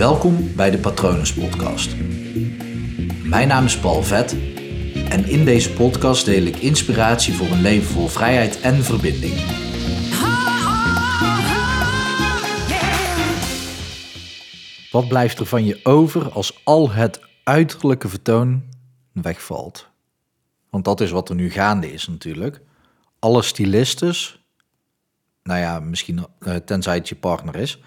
Welkom bij de Patronus Podcast. Mijn naam is Paul Vet en in deze podcast deel ik inspiratie voor een leven vol vrijheid en verbinding. Wat blijft er van je over als al het uiterlijke vertoon wegvalt? Want dat is wat er nu gaande is natuurlijk. Alle stylistes, nou ja, misschien uh, tenzij het je partner is,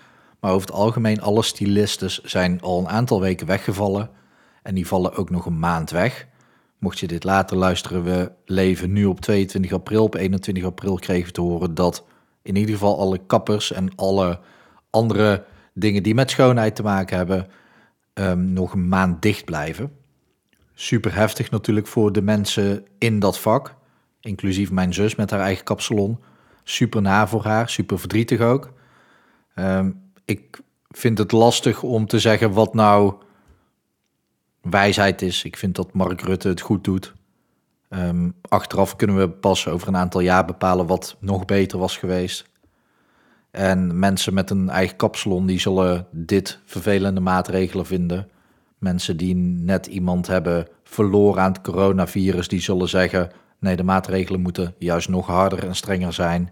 maar over het algemeen alle stylistes zijn al een aantal weken weggevallen en die vallen ook nog een maand weg. Mocht je dit later luisteren, we leven nu op 22 april. Op 21 april kregen we te horen dat in ieder geval alle kappers en alle andere dingen die met schoonheid te maken hebben, um, nog een maand dicht blijven. Super heftig natuurlijk voor de mensen in dat vak, inclusief mijn zus met haar eigen kapsalon. Super na voor haar, super verdrietig ook. Um, ik vind het lastig om te zeggen wat nou wijsheid is. Ik vind dat Mark Rutte het goed doet. Ehm, achteraf kunnen we pas over een aantal jaar bepalen wat nog beter was geweest. En mensen met een eigen kapsalon, die zullen dit vervelende maatregelen vinden. Mensen die net iemand hebben verloren aan het coronavirus, die zullen zeggen: nee, de maatregelen moeten juist nog harder en strenger zijn.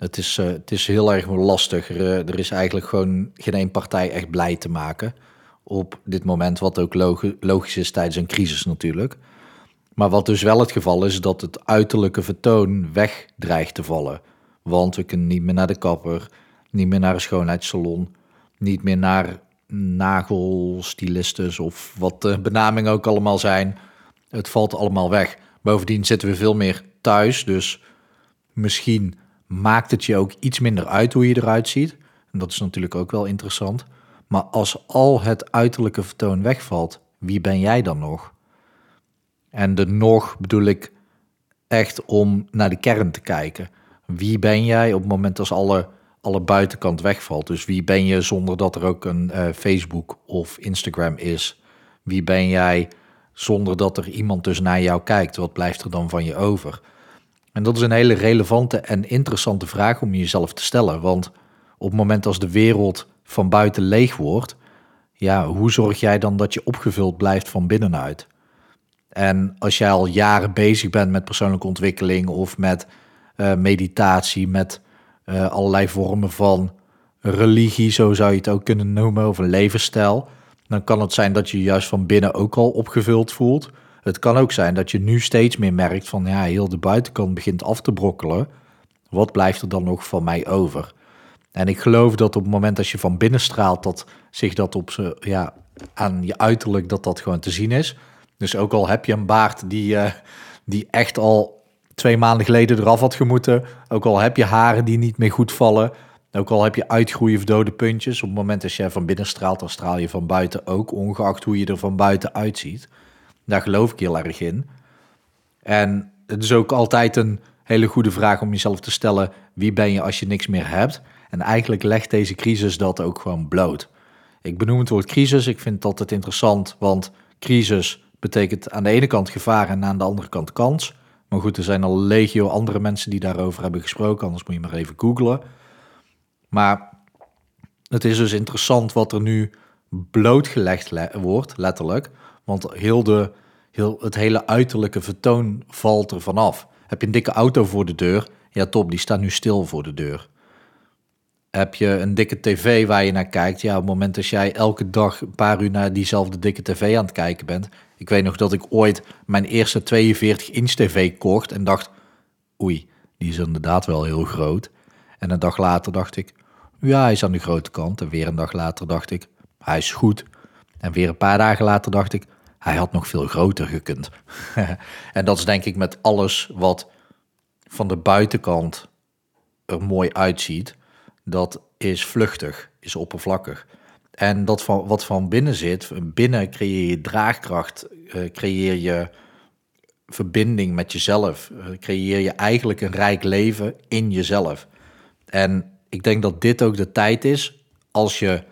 Het is, uh, het is heel erg lastig. Er, er, is eigenlijk gewoon geen één partij echt blij te maken op dit moment, wat ook logisch is tijdens een crisis natuurlijk. Maar wat dus wel het geval is, dat het uiterlijke vertoon weg dreigt te vallen. Want we kunnen niet meer naar de kapper, niet meer naar een schoonheidssalon, niet meer naar nagelstylistes of wat de benamingen ook allemaal zijn. Het valt allemaal weg. Bovendien zitten we veel meer thuis, dus misschien maakt het je ook iets minder uit hoe je eruit ziet. En dat is natuurlijk ook wel interessant. Maar als al het uiterlijke vertoon wegvalt, wie ben jij dan nog? En de nog bedoel ik echt om naar de kern te kijken. Wie ben jij op het moment als alle, alle buitenkant wegvalt? Dus wie ben je zonder dat er ook een uh, Facebook of Instagram is? Wie ben jij zonder dat er iemand dus naar jou kijkt? Wat blijft er dan van je over? En dat is een hele relevante en interessante vraag om jezelf te stellen. Want op het moment als de wereld van buiten leeg wordt, ja, hoe zorg jij dan dat je opgevuld blijft van binnenuit? En als jij al jaren bezig bent met persoonlijke ontwikkeling of met uh, meditatie, met uh, allerlei vormen van religie, zo zou je het ook kunnen noemen, of een levensstijl, dan kan het zijn dat je juist van binnen ook al opgevuld voelt. Het kan ook zijn dat je nu steeds meer merkt van ja, heel de buitenkant begint af te brokkelen. Wat blijft er dan nog van mij over? En ik geloof dat op het moment dat je van binnen straalt, dat zich dat op ze, ja, aan je uiterlijk, dat dat gewoon te zien is. Dus ook al heb je een baard die, uh, die echt al twee maanden geleden eraf had gemoeten, ook al heb je haren die niet meer goed vallen, ook al heb je uitgroeien of dode puntjes, op het moment dat je van binnen straalt, dan straal je van buiten ook, ongeacht hoe je er van buiten uitziet. Daar geloof ik heel erg in. En het is ook altijd een hele goede vraag om jezelf te stellen: wie ben je als je niks meer hebt? En eigenlijk legt deze crisis dat ook gewoon bloot. Ik benoem het woord crisis. Ik vind het altijd interessant, want crisis betekent aan de ene kant gevaar en aan de andere kant kans. Maar goed, er zijn al legio andere mensen die daarover hebben gesproken, anders moet je maar even googlen. Maar het is dus interessant wat er nu blootgelegd wordt, letterlijk. Want heel de, heel, het hele uiterlijke vertoon valt er vanaf. Heb je een dikke auto voor de deur? Ja, top, die staat nu stil voor de deur. Heb je een dikke tv waar je naar kijkt? Ja, op het moment dat jij elke dag een paar uur naar diezelfde dikke tv aan het kijken bent. Ik weet nog dat ik ooit mijn eerste 42-inch tv kocht en dacht, oei, die is inderdaad wel heel groot. En een dag later dacht ik, ja, hij is aan de grote kant. En weer een dag later dacht ik, hij is goed. En weer een paar dagen later dacht ik, hij had nog veel groter gekund. en dat is denk ik met alles wat van de buitenkant er mooi uitziet. Dat is vluchtig, is oppervlakkig. En dat van, wat van binnen zit, binnen creëer je draagkracht, uh, creëer je verbinding met jezelf, uh, creëer je eigenlijk een rijk leven in jezelf. En ik denk dat dit ook de tijd is, als je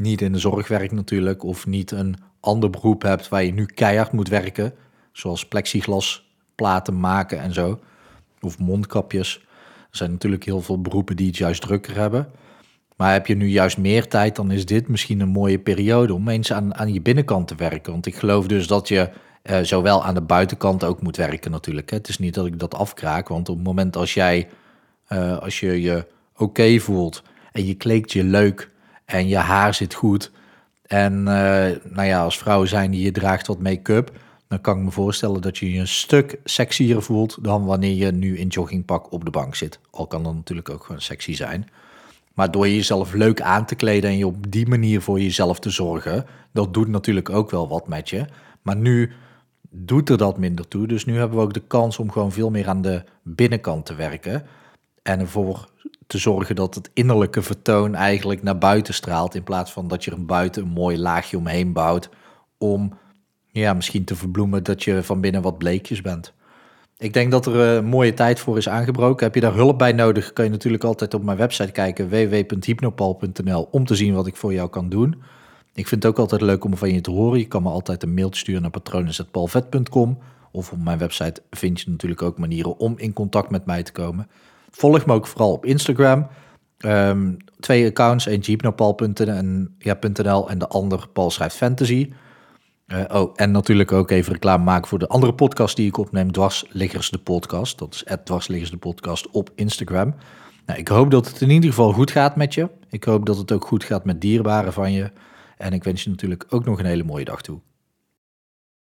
niet in de zorg werkt natuurlijk, of niet een ander beroep hebt waar je nu keihard moet werken, zoals plexiglasplaten maken en zo, of mondkapjes. Er zijn natuurlijk heel veel beroepen die het juist drukker hebben. Maar heb je nu juist meer tijd, dan is dit misschien een mooie periode om eens aan, aan je binnenkant te werken. Want ik geloof dus dat je uh, zowel aan de buitenkant ook moet werken natuurlijk. Het is niet dat ik dat afkraak, want op het moment als jij, uh, als je je oké voelt en je kleedt je leuk en je haar zit goed en uh, nou ja, als vrouw zijn die je draagt wat make-up, dan kan ik me voorstellen dat je je een stuk sexier voelt dan wanneer je nu in joggingpak op de bank zit. Al kan dat natuurlijk ook gewoon sexy zijn. Maar door jezelf leuk aan te kleden en je op die manier voor jezelf te zorgen, dat doet natuurlijk ook wel wat met je. Maar nu doet er dat minder toe. Dus nu hebben we ook de kans om gewoon veel meer aan de binnenkant te werken. En ervoor te zorgen dat het innerlijke vertoon eigenlijk naar buiten straalt. In plaats van dat je er buiten een mooi laagje omheen bouwt. Om ja, misschien te verbloemen dat je van binnen wat bleekjes bent. Ik denk dat er een mooie tijd voor is aangebroken. Heb je daar hulp bij nodig, kan je natuurlijk altijd op mijn website kijken, www.hypnopal.nl, om te zien wat ik voor jou kan doen. Ik vind het ook altijd leuk om van je te horen. Je kan me altijd een mailtje sturen naar patronen.palvet.com. Of op mijn website vind je natuurlijk ook manieren om in contact met mij te komen. Volg me ook vooral op Instagram. Um, twee accounts, één jeepnopal.nl en, de ander Paul schrijft fantasy. Uh, oh, en natuurlijk ook even reclame maken voor de andere podcast die ik opneem, Dwarsliggers de podcast. Dat is Dwarsliggers de podcast op Instagram. Nou, ik hoop dat het in ieder geval goed gaat met je. Ik hoop dat het ook goed gaat met dierbaren van je. En ik wens je natuurlijk ook nog een hele mooie dag toe.